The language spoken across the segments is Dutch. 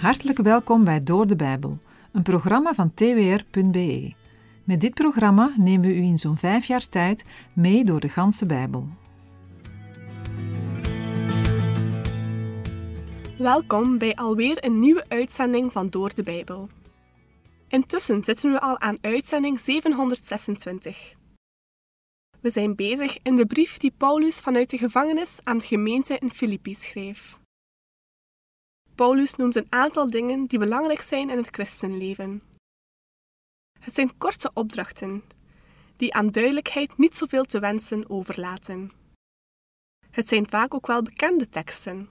Hartelijk welkom bij Door de Bijbel, een programma van twr.be. Met dit programma nemen we u in zo'n vijf jaar tijd mee door de ganse Bijbel. Welkom bij alweer een nieuwe uitzending van Door de Bijbel. Intussen zitten we al aan uitzending 726. We zijn bezig in de brief die Paulus vanuit de gevangenis aan de gemeente in Filippi schreef. Paulus noemt een aantal dingen die belangrijk zijn in het christenleven. Het zijn korte opdrachten, die aan duidelijkheid niet zoveel te wensen overlaten. Het zijn vaak ook wel bekende teksten.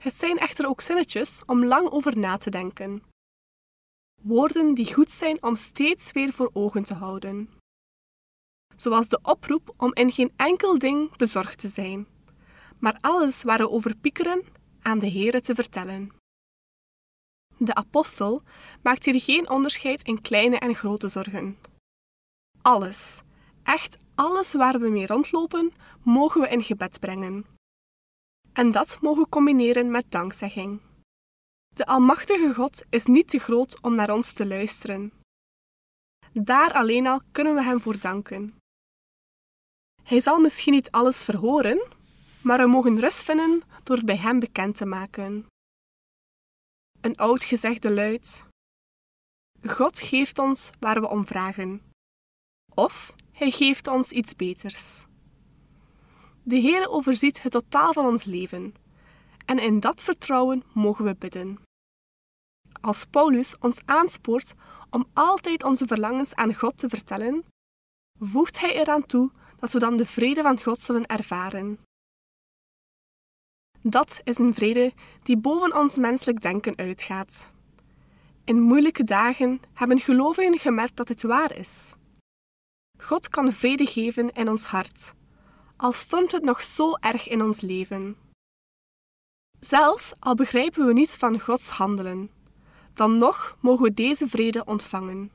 Het zijn echter ook zinnetjes om lang over na te denken. Woorden die goed zijn om steeds weer voor ogen te houden. Zoals de oproep om in geen enkel ding bezorgd te zijn, maar alles waar we over piekeren aan de Here te vertellen. De apostel maakt hier geen onderscheid in kleine en grote zorgen. Alles, echt alles waar we mee rondlopen, mogen we in gebed brengen. En dat mogen we combineren met dankzegging. De Almachtige God is niet te groot om naar ons te luisteren. Daar alleen al kunnen we Hem voor danken. Hij zal misschien niet alles verhoren, maar we mogen rust vinden door het bij Hem bekend te maken. Een oud gezegde luidt: God geeft ons waar we om vragen, of Hij geeft ons iets beters. De Heer overziet het totaal van ons leven, en in dat vertrouwen mogen we bidden. Als Paulus ons aanspoort om altijd onze verlangens aan God te vertellen, voegt hij eraan toe dat we dan de vrede van God zullen ervaren. Dat is een vrede die boven ons menselijk denken uitgaat. In moeilijke dagen hebben gelovigen gemerkt dat dit waar is. God kan vrede geven in ons hart, al stormt het nog zo erg in ons leven. Zelfs al begrijpen we niets van Gods handelen, dan nog mogen we deze vrede ontvangen.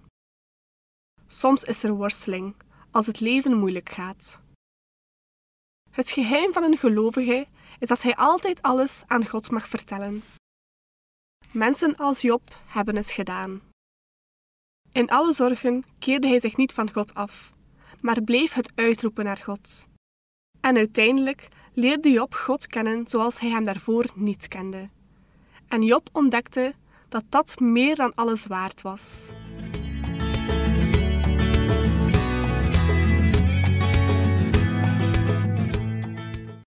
Soms is er worsteling als het leven moeilijk gaat. Het geheim van een gelovige is dat hij altijd alles aan God mag vertellen. Mensen als Job hebben het gedaan. In alle zorgen keerde hij zich niet van God af, maar bleef het uitroepen naar God. En uiteindelijk leerde Job God kennen zoals hij hem daarvoor niet kende. En Job ontdekte dat dat meer dan alles waard was.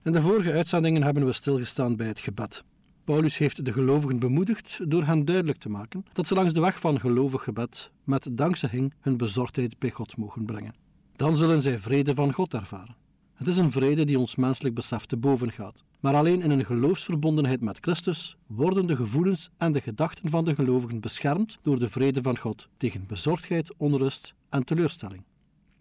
In de vorige uitzendingen hebben we stilgestaan bij het gebed. Paulus heeft de gelovigen bemoedigd door hen duidelijk te maken dat ze langs de weg van gelovig gebed met dankzegging hun bezorgdheid bij God mogen brengen. Dan zullen zij vrede van God ervaren. Het is een vrede die ons menselijk besef te boven gaat. Maar alleen in een geloofsverbondenheid met Christus worden de gevoelens en de gedachten van de gelovigen beschermd door de vrede van God tegen bezorgdheid, onrust en teleurstelling.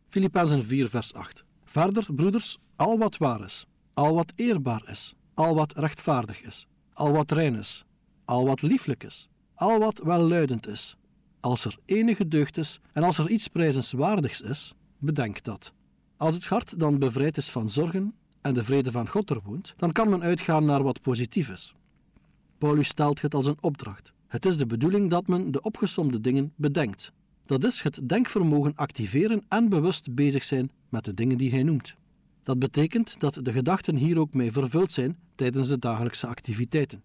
Filippenzen 4, vers 8. Verder, broeders, al wat waar is, al wat eerbaar is, al wat rechtvaardig is, al wat rein is, al wat lieflijk is, al wat welluidend is, als er enige deugd is en als er iets prijzenswaardigs is, bedenk dat. Als het hart dan bevrijd is van zorgen en de vrede van God er woont, dan kan men uitgaan naar wat positief is. Paulus stelt het als een opdracht. Het is de bedoeling dat men de opgesomde dingen bedenkt. Dat is het denkvermogen activeren en bewust bezig zijn met de dingen die hij noemt. Dat betekent dat de gedachten hier ook mee vervuld zijn tijdens de dagelijkse activiteiten.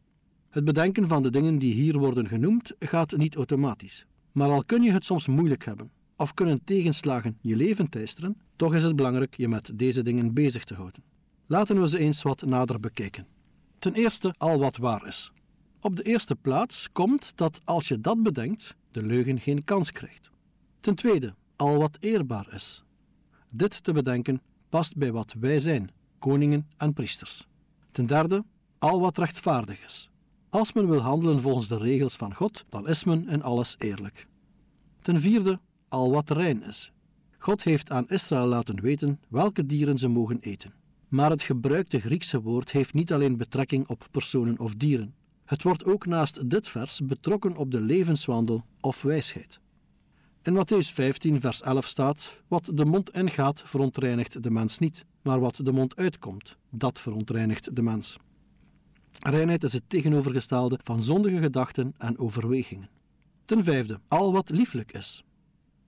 Het bedenken van de dingen die hier worden genoemd gaat niet automatisch. Maar al kun je het soms moeilijk hebben, of kunnen tegenslagen je leven teisteren, toch is het belangrijk je met deze dingen bezig te houden. Laten we ze eens wat nader bekijken. Ten eerste al wat waar is. Op de eerste plaats komt dat als je dat bedenkt, de leugen geen kans krijgt. Ten tweede, al wat eerbaar is. Dit te bedenken past bij wat wij zijn, koningen en priesters. Ten derde, al wat rechtvaardig is. Als men wil handelen volgens de regels van God, dan is men in alles eerlijk. Ten vierde, al wat rein is. God heeft aan Israël laten weten welke dieren ze mogen eten. Maar het gebruikte Griekse woord heeft niet alleen betrekking op personen of dieren. Het wordt ook naast dit vers betrokken op de levenswandel of wijsheid. In Matthäus 15, vers 11 staat: Wat de mond ingaat, verontreinigt de mens niet, maar wat de mond uitkomt, dat verontreinigt de mens. Reinheid is het tegenovergestelde van zondige gedachten en overwegingen. Ten vijfde, al wat lieflijk is.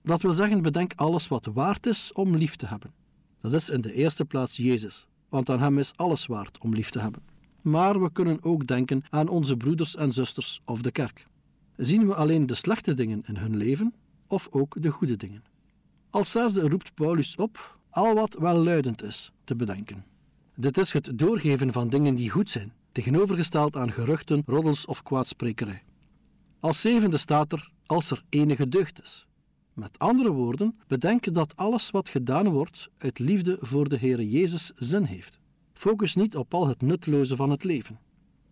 Dat wil zeggen, bedenk alles wat waard is om lief te hebben. Dat is in de eerste plaats Jezus, want aan Hem is alles waard om lief te hebben. Maar we kunnen ook denken aan onze broeders en zusters of de kerk. Zien we alleen de slechte dingen in hun leven of ook de goede dingen? Als zesde roept Paulus op al wat welluidend is te bedenken. Dit is het doorgeven van dingen die goed zijn, tegenovergesteld aan geruchten, roddels of kwaadsprekerij. Als zevende staat er als er enige deugd is. Met andere woorden, bedenken dat alles wat gedaan wordt uit liefde voor de Heere Jezus zin heeft. Focus niet op al het nutteloze van het leven.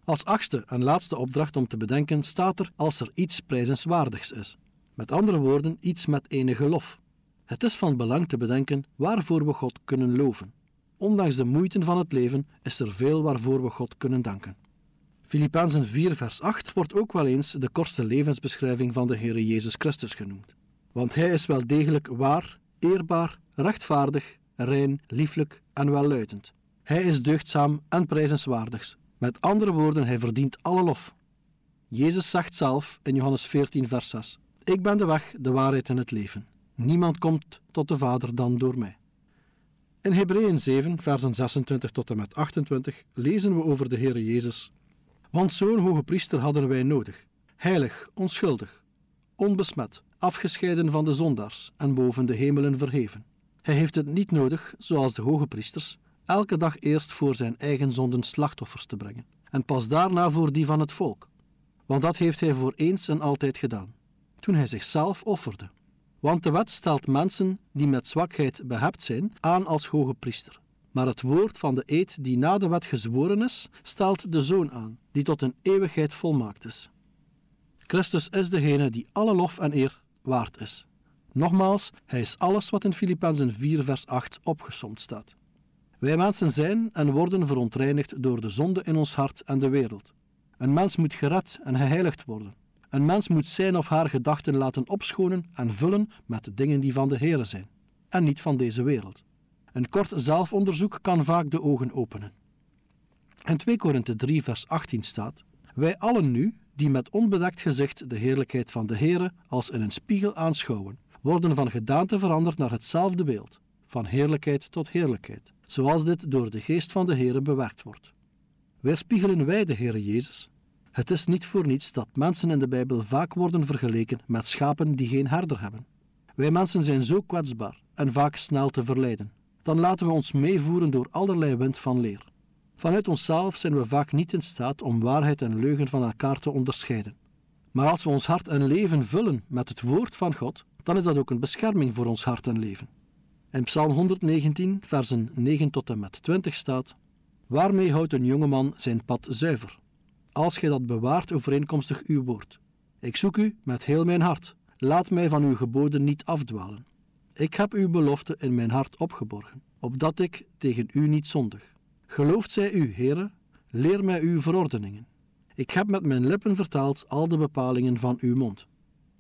Als achtste en laatste opdracht om te bedenken staat er als er iets prijzenswaardigs is. Met andere woorden, iets met enige lof. Het is van belang te bedenken waarvoor we God kunnen loven. Ondanks de moeite van het leven is er veel waarvoor we God kunnen danken. Filippenzen 4 vers 8 wordt ook wel eens de kortste levensbeschrijving van de Heere Jezus Christus genoemd. Want hij is wel degelijk waar, eerbaar, rechtvaardig, rein, lieflijk en welluidend. Hij is deugdzaam en prijzenswaardigs. Met andere woorden, hij verdient alle lof. Jezus zegt zelf in Johannes 14 vers 6: Ik ben de weg, de waarheid en het leven. Niemand komt tot de Vader dan door mij. In Hebreeën 7, versen 26 tot en met 28 lezen we over de Heere Jezus. Want zo'n hoge priester hadden wij nodig, heilig, onschuldig, onbesmet, afgescheiden van de zondaars en boven de hemelen verheven. Hij heeft het niet nodig, zoals de hoge priesters, elke dag eerst voor zijn eigen zonden slachtoffers te brengen, en pas daarna voor die van het volk. Want dat heeft hij voor eens en altijd gedaan, toen hij zichzelf offerde. Want de wet stelt mensen die met zwakheid behept zijn aan als hoge priester. Maar het woord van de eed die na de wet gezworen is, stelt de zoon aan, die tot een eeuwigheid volmaakt is. Christus is degene die alle lof en eer waard is. Nogmaals, hij is alles wat in Filippenzen 4 vers 8 opgesomd staat. Wij mensen zijn en worden verontreinigd door de zonde in ons hart en de wereld. Een mens moet gered en geheiligd worden. Een mens moet zijn of haar gedachten laten opschonen en vullen met de dingen die van de Heere zijn, en niet van deze wereld. Een kort zelfonderzoek kan vaak de ogen openen. In 2 Korinthe 3 vers 18 staat: Wij allen nu, die met onbedekt gezicht de heerlijkheid van de Heere als in een spiegel aanschouwen, worden van gedaante veranderd naar hetzelfde beeld, van heerlijkheid tot heerlijkheid, zoals dit door de geest van de Heere bewerkt wordt. Weerspiegelen wij de Heere Jezus? Het is niet voor niets dat mensen in de Bijbel vaak worden vergeleken met schapen die geen herder hebben. Wij mensen zijn zo kwetsbaar en vaak snel te verleiden. Dan laten we ons meevoeren door allerlei wind van leer. Vanuit onszelf zijn we vaak niet in staat om waarheid en leugen van elkaar te onderscheiden. Maar als we ons hart en leven vullen met het woord van God, dan is dat ook een bescherming voor ons hart en leven. In Psalm 119, versen 9 tot en met 20 staat: Waarmee houdt een jongeman zijn pad zuiver? Als gij dat bewaart overeenkomstig uw woord. Ik zoek u met heel mijn hart. Laat mij van uw geboden niet afdwalen. Ik heb uw belofte in mijn hart opgeborgen, opdat ik tegen u niet zondig. Gelooft zij u, Heere, leer mij uw verordeningen. Ik heb met mijn lippen vertaald al de bepalingen van uw mond.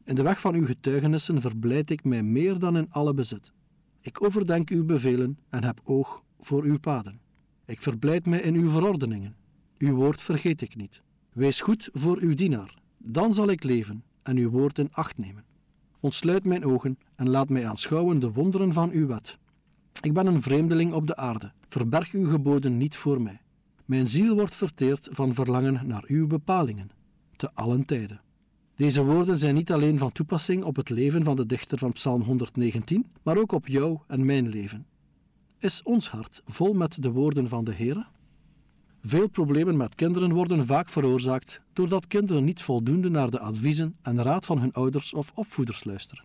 In de weg van uw getuigenissen verblijd ik mij meer dan in alle bezit. Ik overdenk uw bevelen en heb oog voor uw paden. Ik verblijd mij in uw verordeningen. Uw woord vergeet ik niet. Wees goed voor uw dienaar, dan zal ik leven en uw woord in acht nemen. Ontsluit mijn ogen en laat mij aanschouwen de wonderen van uw wet. Ik ben een vreemdeling op de aarde. Verberg uw geboden niet voor mij. Mijn ziel wordt verteerd van verlangen naar uw bepalingen, te allen tijden. Deze woorden zijn niet alleen van toepassing op het leven van de dichter van Psalm 119, maar ook op jou en mijn leven. Is ons hart vol met de woorden van de Heer? Veel problemen met kinderen worden vaak veroorzaakt doordat kinderen niet voldoende naar de adviezen en raad van hun ouders of opvoeders luisteren.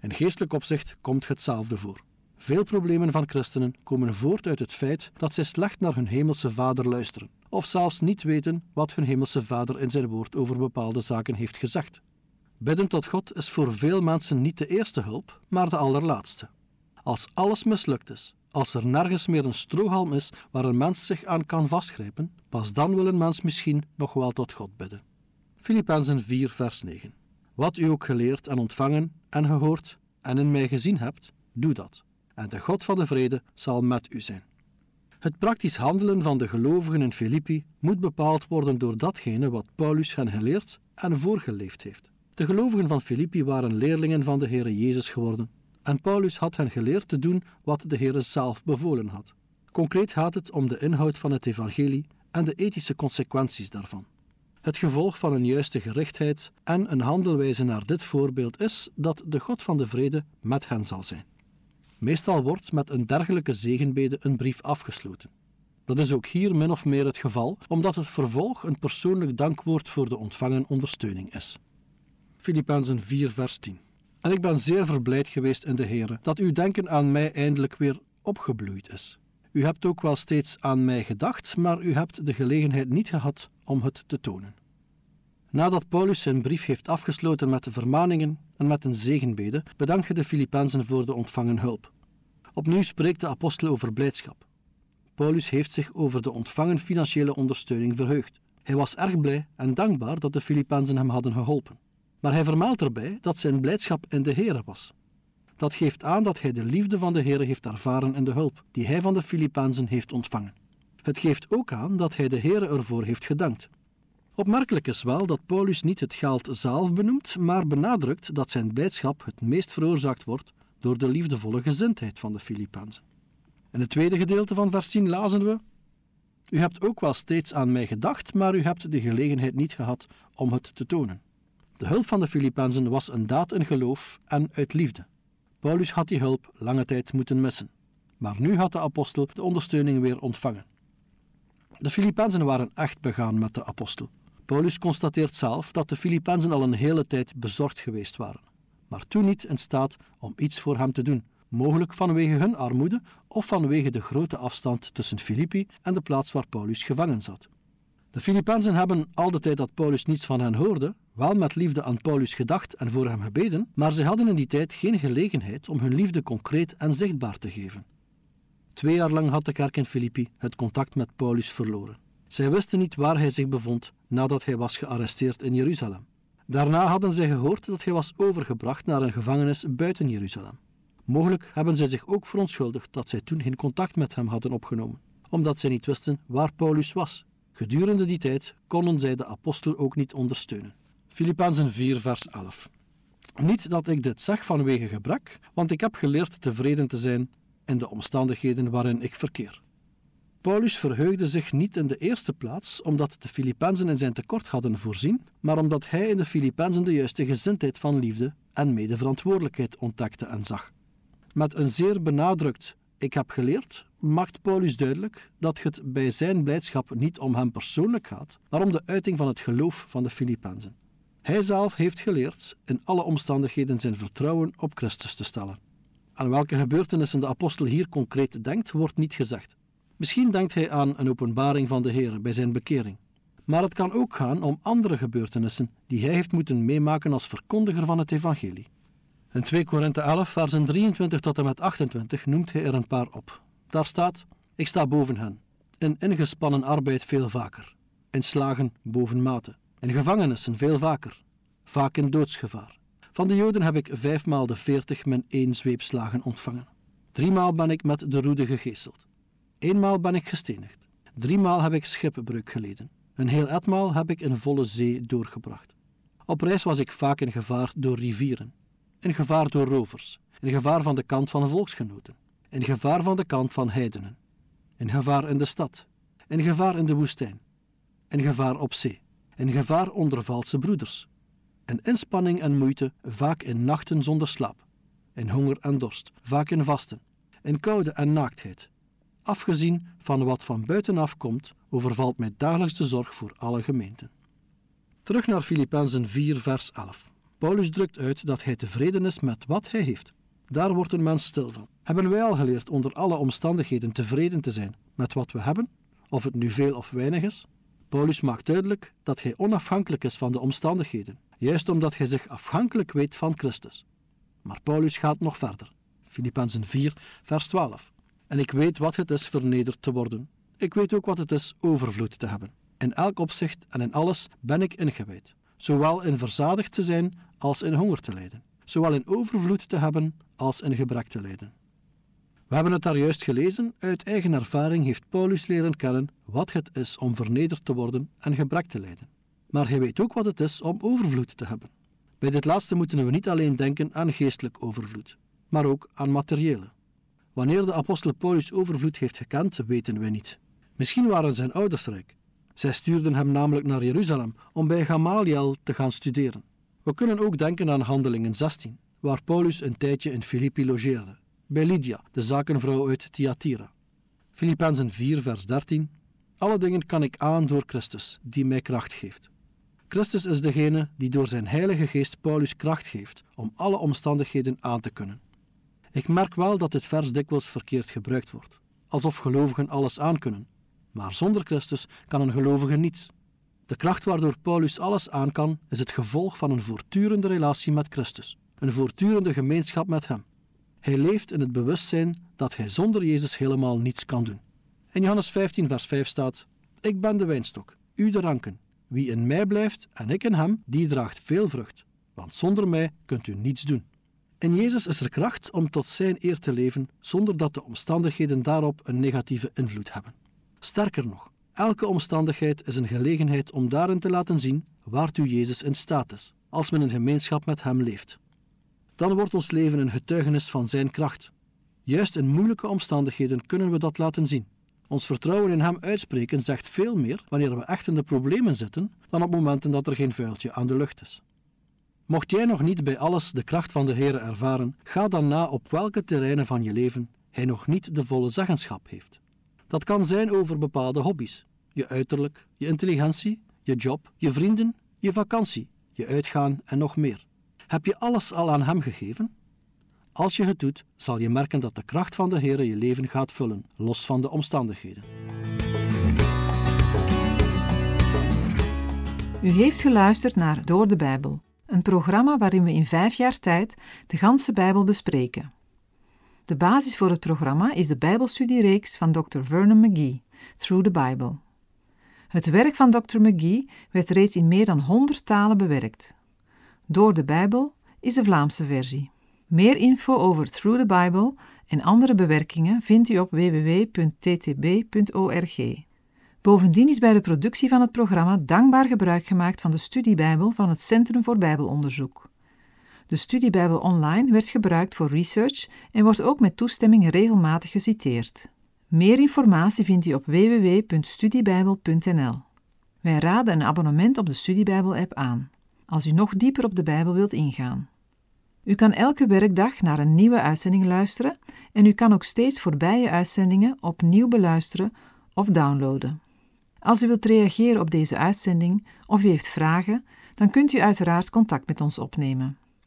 In geestelijk opzicht komt hetzelfde voor. Veel problemen van christenen komen voort uit het feit dat zij slecht naar hun hemelse vader luisteren, of zelfs niet weten wat hun hemelse vader in zijn woord over bepaalde zaken heeft gezegd. Bidden tot God is voor veel mensen niet de eerste hulp, maar de allerlaatste. Als alles mislukt is, als er nergens meer een strohalm is waar een mens zich aan kan vastgrijpen, pas dan wil een mens misschien nog wel tot God bidden. Filippenzen 4, vers 9. Wat u ook geleerd en ontvangen en gehoord en in mij gezien hebt, doe dat. En de God van de vrede zal met u zijn. Het praktisch handelen van de gelovigen in Filippi moet bepaald worden door datgene wat Paulus hen geleerd en voorgeleefd heeft. De gelovigen van Filippi waren leerlingen van de Heere Jezus geworden en Paulus had hen geleerd te doen wat de Heere zelf bevolen had. Concreet gaat het om de inhoud van het evangelie en de ethische consequenties daarvan. Het gevolg van een juiste gerichtheid en een handelwijze naar dit voorbeeld is dat de God van de vrede met hen zal zijn. Meestal wordt met een dergelijke zegenbede een brief afgesloten. Dat is ook hier min of meer het geval, omdat het vervolg een persoonlijk dankwoord voor de ontvangen ondersteuning is. Filippenzen 4, vers 10. En ik ben zeer verblijd geweest in de Heere dat uw denken aan mij eindelijk weer opgebloeid is. U hebt ook wel steeds aan mij gedacht, maar u hebt de gelegenheid niet gehad om het te tonen. Nadat Paulus zijn brief heeft afgesloten met de vermaningen en met een zegenbede, bedankt hij de Filippenzen voor de ontvangen hulp. Opnieuw spreekt de apostel over blijdschap. Paulus heeft zich over de ontvangen financiële ondersteuning verheugd. Hij was erg blij en dankbaar dat de Filippenzen hem hadden geholpen. Maar hij vermeldt erbij dat zijn blijdschap in de Heere was. Dat geeft aan dat hij de liefde van de Heere heeft ervaren in de hulp die hij van de Filippenzen heeft ontvangen. Het geeft ook aan dat hij de Heere ervoor heeft gedankt. Opmerkelijk is wel dat Paulus niet het geld zelf benoemt, maar benadrukt dat zijn blijdschap het meest veroorzaakt wordt door de liefdevolle gezindheid van de Filippenzen. In het tweede gedeelte van vers 10 lazen we: U hebt ook wel steeds aan mij gedacht, maar u hebt de gelegenheid niet gehad om het te tonen. De hulp van de Filippenzen was een daad in geloof en uit liefde. Paulus had die hulp lange tijd moeten missen, maar nu had de apostel de ondersteuning weer ontvangen. De Filippenzen waren echt begaan met de apostel. Paulus constateert zelf dat de Filippenzen al een hele tijd bezorgd geweest waren, maar toen niet in staat om iets voor hem te doen, mogelijk vanwege hun armoede of vanwege de grote afstand tussen Filippi en de plaats waar Paulus gevangen zat. De Filippenzen hebben al de tijd dat Paulus niets van hen hoorde, wel met liefde aan Paulus gedacht en voor hem gebeden, maar ze hadden in die tijd geen gelegenheid om hun liefde concreet en zichtbaar te geven. Twee jaar lang had de kerk in Filippi het contact met Paulus verloren. Zij wisten niet waar hij zich bevond nadat hij was gearresteerd in Jeruzalem. Daarna hadden zij gehoord dat hij was overgebracht naar een gevangenis buiten Jeruzalem. Mogelijk hebben zij zich ook verontschuldigd dat zij toen geen contact met hem hadden opgenomen, omdat zij niet wisten waar Paulus was. Gedurende die tijd konden zij de apostel ook niet ondersteunen. Filippenzen 4, vers 11. Niet dat ik dit zeg vanwege gebrek, want ik heb geleerd tevreden te zijn in de omstandigheden waarin ik verkeer. Paulus verheugde zich niet in de eerste plaats omdat de Filippenzen in zijn tekort hadden voorzien, maar omdat hij in de Filippenzen de juiste gezindheid van liefde en medeverantwoordelijkheid ontdekte en zag. Met een zeer benadrukt ik heb geleerd, maakt Paulus duidelijk dat het bij zijn blijdschap niet om hem persoonlijk gaat, maar om de uiting van het geloof van de Filippenzen. Hij zelf heeft geleerd in alle omstandigheden zijn vertrouwen op Christus te stellen. Aan welke gebeurtenissen de apostel hier concreet denkt, wordt niet gezegd. Misschien denkt hij aan een openbaring van de Heer bij zijn bekering. Maar het kan ook gaan om andere gebeurtenissen die hij heeft moeten meemaken als verkondiger van het evangelie. In 2 Korinthe 11, versen 23 tot en met 28 noemt hij er een paar op. Daar staat: Ik sta boven hen, in ingespannen arbeid veel vaker, in slagen boven mate, in gevangenissen veel vaker, vaak in doodsgevaar. Van de Joden heb ik vijfmaal de veertig min één zweepslagen ontvangen. Driemaal ben ik met de roede gegeeseld. Eenmaal ben ik gestenigd. Driemaal heb ik schipbreuk geleden. Een heel etmaal heb ik in volle zee doorgebracht. Op reis was ik vaak in gevaar door rivieren, in gevaar door rovers, in gevaar van de kant van volksgenoten, in gevaar van de kant van heidenen, in gevaar in de stad, in gevaar in de woestijn, in gevaar op zee, in gevaar onder valse broeders, in inspanning en moeite, vaak in nachten zonder slaap, in honger en dorst, vaak in vasten, in koude en naaktheid. Afgezien van wat van buitenaf komt, overvalt mij dagelijks de zorg voor alle gemeenten. Terug naar Filippenzen 4, vers 11. Paulus drukt uit dat hij tevreden is met wat hij heeft. Daar wordt een mens stil van. Hebben wij al geleerd onder alle omstandigheden tevreden te zijn met wat we hebben, of het nu veel of weinig is? Paulus maakt duidelijk dat hij onafhankelijk is van de omstandigheden, juist omdat hij zich afhankelijk weet van Christus. Maar Paulus gaat nog verder. Filippenzen 4, vers 12. En ik weet wat het is vernederd te worden. Ik weet ook wat het is overvloed te hebben. In elk opzicht en in alles ben ik ingewijd, zowel in verzadigd te zijn als in honger te lijden, zowel in overvloed te hebben als in gebrek te lijden. We hebben het daar juist gelezen. Uit eigen ervaring heeft Paulus leren kennen wat het is om vernederd te worden en gebrek te lijden. Maar hij weet ook wat het is om overvloed te hebben. Bij dit laatste moeten we niet alleen denken aan geestelijk overvloed, maar ook aan materiële. Wanneer de apostel Paulus overvloed heeft gekend, weten we niet. Misschien waren zijn ouders rijk. Zij stuurden hem namelijk naar Jeruzalem om bij Gamaliel te gaan studeren. We kunnen ook denken aan Handelingen 16, waar Paulus een tijdje in Filippi logeerde, bij Lydia, de zakenvrouw uit Thyatira. Filippenzen 4, vers 13. Alle dingen kan ik aan door Christus, die mij kracht geeft. Christus is degene die door zijn Heilige Geest Paulus kracht geeft om alle omstandigheden aan te kunnen. Ik merk wel dat dit vers dikwijls verkeerd gebruikt wordt, alsof gelovigen alles aankunnen. Maar zonder Christus kan een gelovige niets. De kracht waardoor Paulus alles aan kan, is het gevolg van een voortdurende relatie met Christus, een voortdurende gemeenschap met Hem. Hij leeft in het bewustzijn dat hij zonder Jezus helemaal niets kan doen. In Johannes 15, vers 5 staat: Ik ben de wijnstok, u de ranken. Wie in mij blijft en ik in hem, die draagt veel vrucht, want zonder mij kunt u niets doen. In Jezus is er kracht om tot Zijn eer te leven zonder dat de omstandigheden daarop een negatieve invloed hebben. Sterker nog, elke omstandigheid is een gelegenheid om daarin te laten zien waartoe Jezus in staat is, als men in gemeenschap met Hem leeft. Dan wordt ons leven een getuigenis van Zijn kracht. Juist in moeilijke omstandigheden kunnen we dat laten zien. Ons vertrouwen in Hem uitspreken zegt veel meer wanneer we echt in de problemen zitten dan op momenten dat er geen vuiltje aan de lucht is. Mocht jij nog niet bij alles de kracht van de Heer ervaren, ga dan na op welke terreinen van je leven Hij nog niet de volle zeggenschap heeft. Dat kan zijn over bepaalde hobby's, je uiterlijk, je intelligentie, je job, je vrienden, je vakantie, je uitgaan en nog meer. Heb je alles al aan Hem gegeven? Als je het doet, zal je merken dat de kracht van de Heer je leven gaat vullen, los van de omstandigheden. U heeft geluisterd naar Door de Bijbel, een programma waarin we in vijf jaar tijd de ganse Bijbel bespreken. De basis voor het programma is de Bijbelstudiereeks van Dr. Vernon McGee, Through the Bible. Het werk van Dr. McGee werd reeds in meer dan 100 talen bewerkt. Door de Bijbel is de Vlaamse versie. Meer info over Through the Bible en andere bewerkingen vindt u op www.ttb.org. Bovendien is bij de productie van het programma dankbaar gebruik gemaakt van de studiebijbel van het Centrum voor Bijbelonderzoek. De studiebijbel online werd gebruikt voor research en wordt ook met toestemming regelmatig geciteerd. Meer informatie vindt u op www.studiebijbel.nl. Wij raden een abonnement op de Studiebijbel-app aan, als u nog dieper op de Bijbel wilt ingaan. U kan elke werkdag naar een nieuwe uitzending luisteren en u kan ook steeds voorbije uitzendingen opnieuw beluisteren of downloaden. Als u wilt reageren op deze uitzending of u heeft vragen, dan kunt u uiteraard contact met ons opnemen.